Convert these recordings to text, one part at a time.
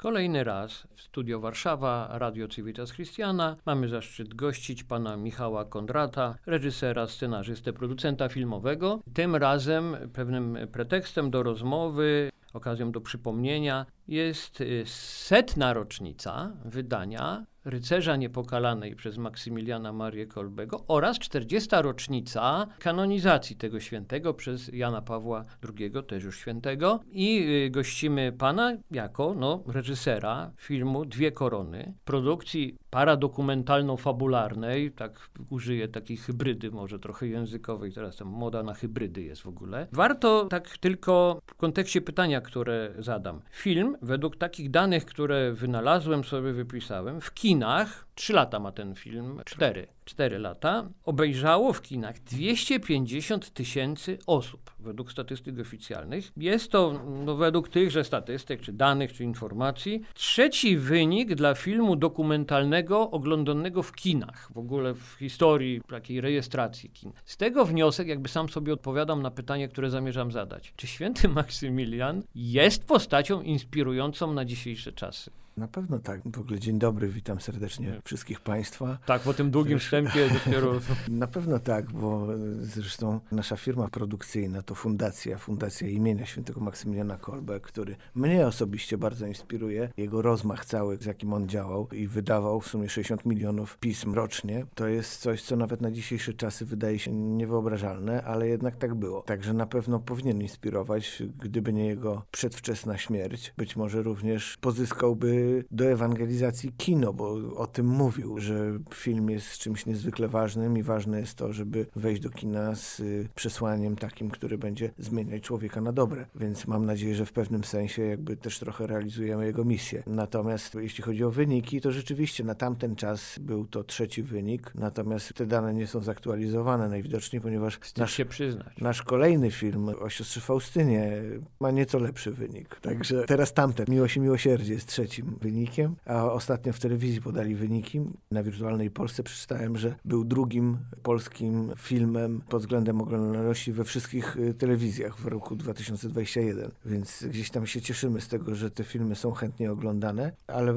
Kolejny raz w Studio Warszawa, Radio Civitas Christiana. Mamy zaszczyt gościć pana Michała Kondrata, reżysera, scenarzystę, producenta filmowego. Tym razem pewnym pretekstem do rozmowy, okazją do przypomnienia jest y, setna rocznica wydania Rycerza Niepokalanej przez Maksymiliana Marię Kolbego oraz 40. rocznica kanonizacji tego świętego przez Jana Pawła II, też już świętego. I y, gościmy pana jako no, reżysera filmu Dwie Korony, produkcji paradokumentalno-fabularnej, tak użyję takiej hybrydy może trochę językowej, teraz tam moda na hybrydy jest w ogóle. Warto tak tylko w kontekście pytania, które zadam. Film, według takich danych, które wynalazłem sobie, wypisałem, w kinach, trzy lata ma ten film, cztery 4 lata, obejrzało w kinach 250 tysięcy osób, według statystyk oficjalnych. Jest to, no, według tychże statystyk, czy danych, czy informacji, trzeci wynik dla filmu dokumentalnego oglądanego w kinach, w ogóle w historii takiej rejestracji kin. Z tego wniosek, jakby sam sobie odpowiadam na pytanie, które zamierzam zadać. Czy święty Maksymilian jest postacią inspirującą na dzisiejsze czasy? Na pewno tak. W ogóle dzień dobry, witam serdecznie wszystkich Państwa. Tak, po tym długim wstępie dopiero. Na pewno tak, bo zresztą nasza firma produkcyjna to fundacja, fundacja imienia świętego Maksymiliana Kolbe, który mnie osobiście bardzo inspiruje. Jego rozmach cały, z jakim on działał i wydawał w sumie 60 milionów pism rocznie, to jest coś, co nawet na dzisiejsze czasy wydaje się niewyobrażalne, ale jednak tak było. Także na pewno powinien inspirować, gdyby nie jego przedwczesna śmierć. Być może również pozyskałby do ewangelizacji kino, bo o tym mówił, że film jest czymś niezwykle ważnym i ważne jest to, żeby wejść do kina z y, przesłaniem takim, które będzie zmieniać człowieka na dobre. Więc mam nadzieję, że w pewnym sensie jakby też trochę realizujemy jego misję. Natomiast jeśli chodzi o wyniki, to rzeczywiście na tamten czas był to trzeci wynik, natomiast te dane nie są zaktualizowane najwidoczniej, ponieważ nasz, się przyznać. nasz kolejny film o siostrze Faustynie ma nieco lepszy wynik. Także teraz tamten, Miłość i Miłosierdzie jest trzecim wynikiem, a ostatnio w telewizji podali wyniki. Na Wirtualnej Polsce przeczytałem, że był drugim polskim filmem pod względem oglądalności we wszystkich y, telewizjach w roku 2021, więc gdzieś tam się cieszymy z tego, że te filmy są chętnie oglądane, ale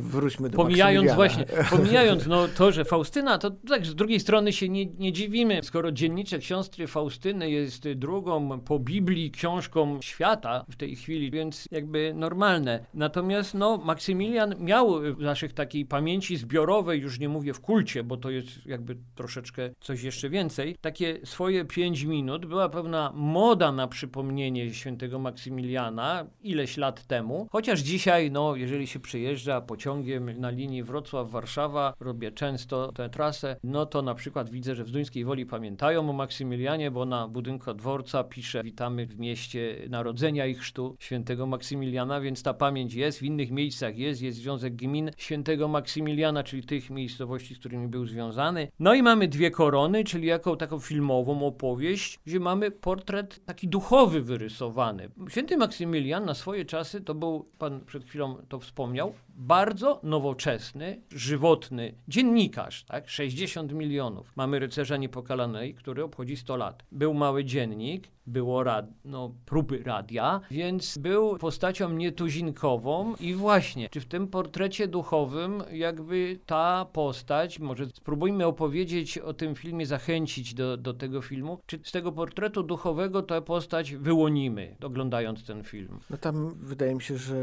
wróćmy do Pomijając właśnie, pomijając no, to, że Faustyna, to tak z drugiej strony się nie, nie dziwimy, skoro dzienniczek siostry Faustyny jest drugą po Biblii książką świata w tej chwili, więc jakby normalne. Natomiast no, Maksymilian miał w naszych takiej pamięci zbiorowej, już nie mówię w kulcie, bo to jest jakby troszeczkę coś jeszcze więcej, takie swoje pięć minut. Była pewna moda na przypomnienie świętego Maksymiliana ileś lat temu, chociaż dzisiaj, no, jeżeli się przyjeżdża pociągiem na linii Wrocław-Warszawa, robię często tę trasę, no to na przykład widzę, że w Zduńskiej Woli pamiętają o Maksymilianie, bo na budynku dworca pisze witamy w mieście narodzenia i chrztu świętego Maksymiliana, więc ta pamięć jest, w innych miejscach jest, jest Związek Gmin Świętego Maksymiliana, czyli tych miejscowości, z którymi był związany. No i mamy dwie korony, czyli jaką taką filmową opowieść, gdzie mamy portret taki duchowy wyrysowany. Święty Maksymilian na swoje czasy to był, pan przed chwilą to wspomniał, bardzo nowoczesny, żywotny dziennikarz, tak? 60 milionów. Mamy rycerza niepokalanej, który obchodzi 100 lat. Był mały dziennik, było rad, no, próby radia, więc był postacią nietuzinkową i właśnie, czy w tym portrecie duchowym jakby ta postać, może spróbujmy opowiedzieć o tym filmie, zachęcić do, do tego filmu, czy z tego portretu duchowego tę postać wyłonimy, oglądając ten film? No tam wydaje mi się, że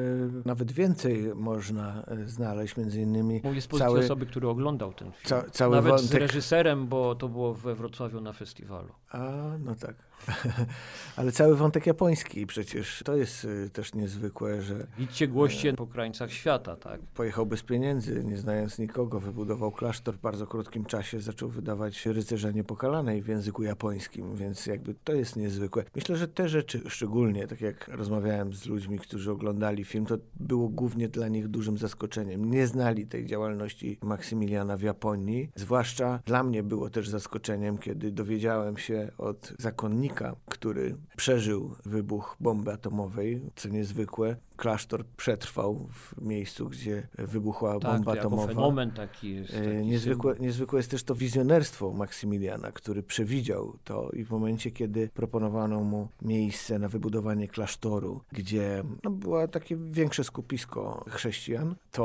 nawet więcej można e, znaleźć, między innymi Mówię z pozycji cały, osoby, który oglądał ten film. Ca, cały nawet wątek... z reżyserem, bo to było we Wrocławiu na festiwalu. A, no tak. Ale cały wątek japoński przecież to jest y, też niezwykłe, że... Idźcie głoście e, po krańcach świata, tak? Pojechał bez pieniędzy, nie znając nikogo, wybudował klasztor w bardzo krótkim czasie, zaczął wydawać rycerza niepokalanej w języku japońskim, więc jakby to jest niezwykłe. Myślę, że te rzeczy szczególnie, tak jak rozmawiałem z ludźmi, którzy oglądali film, to było głównie dla nich dużym zaskoczeniem. Nie znali tej działalności Maksymiliana w Japonii, zwłaszcza dla mnie było też zaskoczeniem, kiedy dowiedziałem się od zakonnika, który przeżył wybuch bomby atomowej, co niezwykłe, klasztor przetrwał w miejscu, gdzie wybuchła Tak, bomba atomowa. fenomen taki jest. E, Taki Niezwykłe, niezwykłe jest też to wizjonerstwo Maksymiliana, który przewidział to i w momencie, kiedy proponowano mu miejsce na wybudowanie klasztoru, gdzie no, było takie większe skupisko chrześcijan, to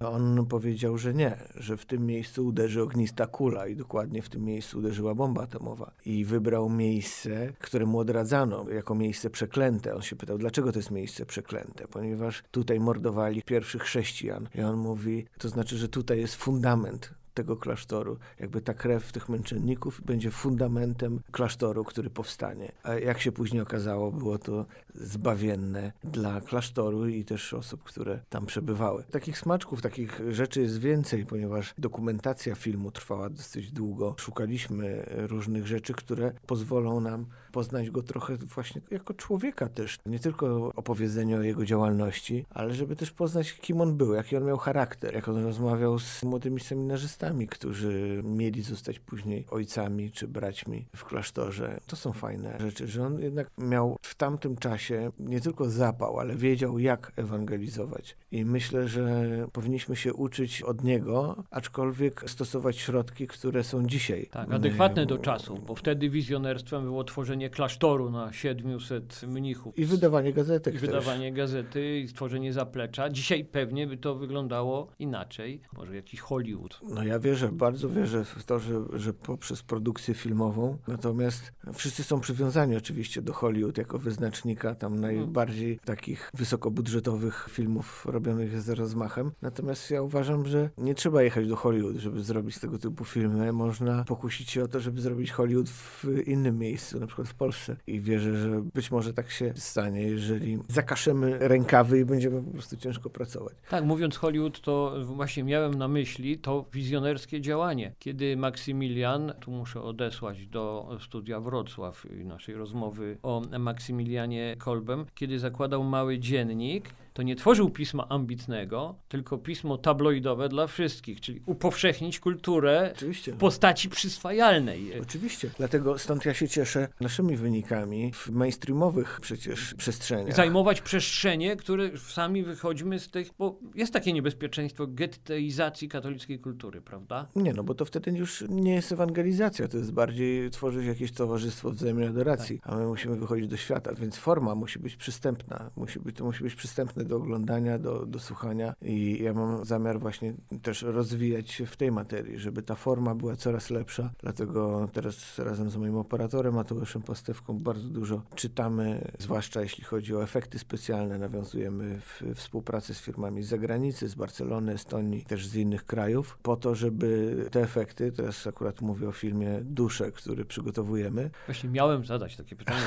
on powiedział, że nie, że w tym miejscu uderzy ognista kula i dokładnie w tym miejscu uderzyła bomba atomowa. I wybrał miejsce, które mu odradzano jako miejsce przeklęte. On się pytał, dlaczego to jest miejsce przeklęte? Ponieważ tutaj mordowali pierwszych chrześcijan. I on mówi, to znaczy, że tutaj jest fundament tego klasztoru. Jakby ta krew tych męczenników będzie fundamentem klasztoru, który powstanie. A jak się później okazało, było to zbawienne dla klasztoru i też osób, które tam przebywały. Takich smaczków, takich rzeczy jest więcej, ponieważ dokumentacja filmu trwała dosyć długo. Szukaliśmy różnych rzeczy, które pozwolą nam poznać go trochę właśnie jako człowieka też. Nie tylko opowiedzenie o jego działalności, ale żeby też poznać, kim on był, jaki on miał charakter, jak on rozmawiał z młodymi seminarzystami, którzy mieli zostać później ojcami czy braćmi w klasztorze. To są fajne rzeczy, że on jednak miał w tamtym czasie nie tylko zapał, ale wiedział, jak ewangelizować. I myślę, że powinniśmy się uczyć od niego, aczkolwiek stosować środki, które są dzisiaj. Tak, adekwatne do czasu, bo wtedy wizjonerstwem było tworzenie klasztoru na 700 mnichów. I wydawanie gazetek I też. wydawanie gazety i stworzenie zaplecza. Dzisiaj pewnie by to wyglądało inaczej. Może jakiś Hollywood. No ja wierzę, bardzo wierzę w to, że, że poprzez produkcję filmową, natomiast wszyscy są przywiązani oczywiście do Hollywood jako wyznacznika tam najbardziej takich wysokobudżetowych filmów robionych z rozmachem. Natomiast ja uważam, że nie trzeba jechać do Hollywood, żeby zrobić tego typu filmy. Można pokusić się o to, żeby zrobić Hollywood w innym miejscu, na przykład w Polsce. I wierzę, że być może tak się stanie, jeżeli zakaszemy rękawy i będziemy po prostu ciężko pracować. Tak, mówiąc Hollywood, to właśnie miałem na myśli to wizjonerskie działanie. Kiedy Maksymilian, tu muszę odesłać do studia Wrocław naszej rozmowy o Maksymilianie Kolbem, kiedy zakładał mały dziennik, to nie tworzył pisma ambitnego, tylko pismo tabloidowe dla wszystkich, czyli upowszechnić kulturę Oczywiście. w postaci przyswajalnej. Oczywiście. Dlatego stąd ja się cieszę naszymi wynikami w mainstreamowych przecież przestrzeniach. Zajmować przestrzenie, które sami wychodzimy z tych, bo jest takie niebezpieczeństwo getteizacji katolickiej kultury, prawda? Nie, no bo to wtedy już nie jest ewangelizacja, to jest bardziej tworzyć jakieś towarzystwo wzajemnej adoracji, a my musimy wychodzić do świata, więc forma musi być przystępna, musi być, to musi być przystępne do oglądania, do, do słuchania i ja mam zamiar właśnie też rozwijać się w tej materii, żeby ta forma była coraz lepsza, dlatego teraz razem z moim operatorem Mateuszem Pastewką bardzo dużo czytamy, zwłaszcza jeśli chodzi o efekty specjalne, nawiązujemy w współpracę z firmami z zagranicy, z Barcelony, Estonii, też z innych krajów, po to, żeby te efekty, teraz akurat mówię o filmie Dusze, który przygotowujemy, Właśnie miałem zadać takie pytanie,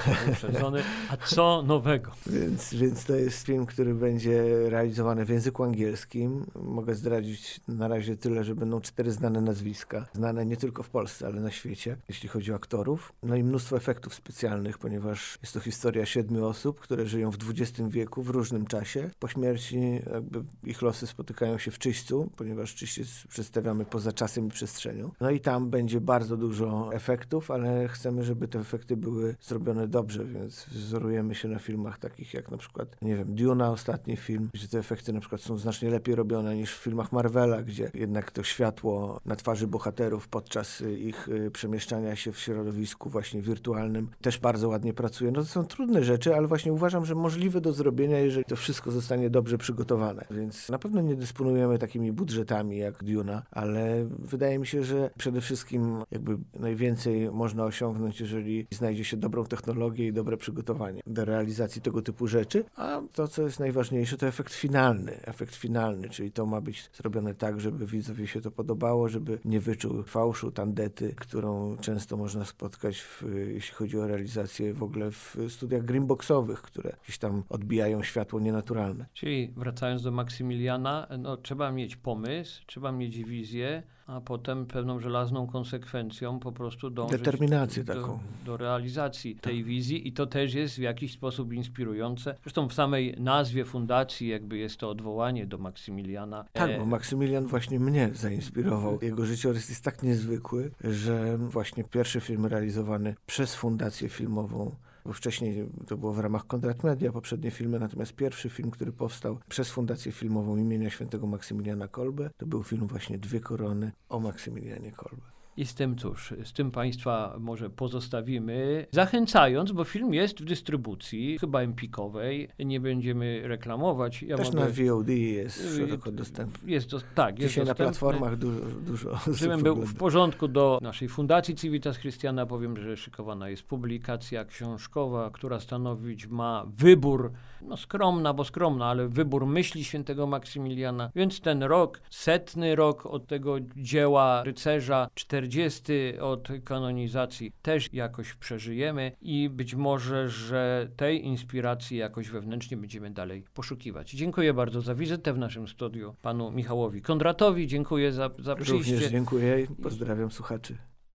a co nowego? Więc, więc to jest film, który będzie realizowany w języku angielskim. Mogę zdradzić na razie tyle, że będą cztery znane nazwiska. Znane nie tylko w Polsce, ale na świecie, jeśli chodzi o aktorów. No i mnóstwo efektów specjalnych, ponieważ jest to historia siedmiu osób, które żyją w XX wieku w różnym czasie. Po śmierci jakby ich losy spotykają się w czyśćcu, ponieważ czyść jest, przedstawiamy poza czasem i przestrzenią. No i tam będzie bardzo dużo efektów, ale chcemy, żeby te efekty były zrobione dobrze, więc wzorujemy się na filmach takich jak na przykład, nie wiem, Duna, ostatni film, gdzie te efekty na przykład są znacznie lepiej robione niż w filmach Marvela, gdzie jednak to światło na twarzy bohaterów podczas y, ich y, przemieszczania się w środowisku właśnie wirtualnym też bardzo ładnie pracuje. No to są trudne rzeczy, ale właśnie uważam, że możliwe do zrobienia, jeżeli to wszystko zostanie dobrze przygotowane. Więc na pewno nie dysponujemy takimi budżetami jak Duna, ale wydaje mi się, że przede wszystkim jakby najwięcej można osiągnąć, jeżeli znajdzie się dobrą technologię i dobre przygotowanie do realizacji tego typu rzeczy, a to, co jest najważniejsze, to efekt finalny. Efekt finalny, czyli to ma być zrobione tak, żeby widzowi się to podobało, żeby nie wyczuł fałszu, tandety, którą często można spotkać, w, jeśli chodzi o realizację w ogóle w studiach greenboxowych, które gdzieś tam odbijają światło nienaturalne. Czyli wracając do Maksymiliana, no, trzeba mieć pomysł, trzeba mieć wizję, a potem pewną żelazną konsekwencją po prostu dążyć Determinację do, taką. do realizacji tej wizji i to też jest w jakiś sposób inspirujące. Zresztą w samej nazwie fundacji jakby jest to odwołanie do Maksymiliana. Tak, E, bo Maksymilian właśnie mnie zainspirował. Jego życiorys jest tak niezwykły, że właśnie pierwszy film realizowany przez fundację filmową bo wcześniej to było w ramach Kondrat Media, poprzednie filmy, natomiast pierwszy film, który powstał przez Fundację Filmową imienia świętego Maksymiliana Kolbe, to był film właśnie Dwie Korony o Maksymilianie Kolbe. I z tym cóż, z tym Państwa może pozostawimy, zachęcając, bo film jest w dystrybucji, chyba empikowej, nie będziemy reklamować. Ja Też mogę... na VOD jest szeroko dostępny. Jest do... tak, jest Dzisiaj dostępny. na platformach dużo, dużo Żebym był w porządku do naszej Fundacji Civitas Christiana, powiem, że szykowana jest publikacja książkowa, która stanowić ma wybór, no skromna, bo skromna, ale wybór myśli świętego Maksymiliana. Więc ten rok, setny rok od tego dzieła rycerza, 40 40 od kanonizacji też jakoś przeżyjemy i być może, że tej inspiracji jakoś wewnętrznie będziemy dalej poszukiwać. Dziękuję bardzo za wizytę w naszym studiu panu Michałowi Kondratowi. Dziękuję za, za przyjście. Również dziękuję i pozdrawiam słuchaczy.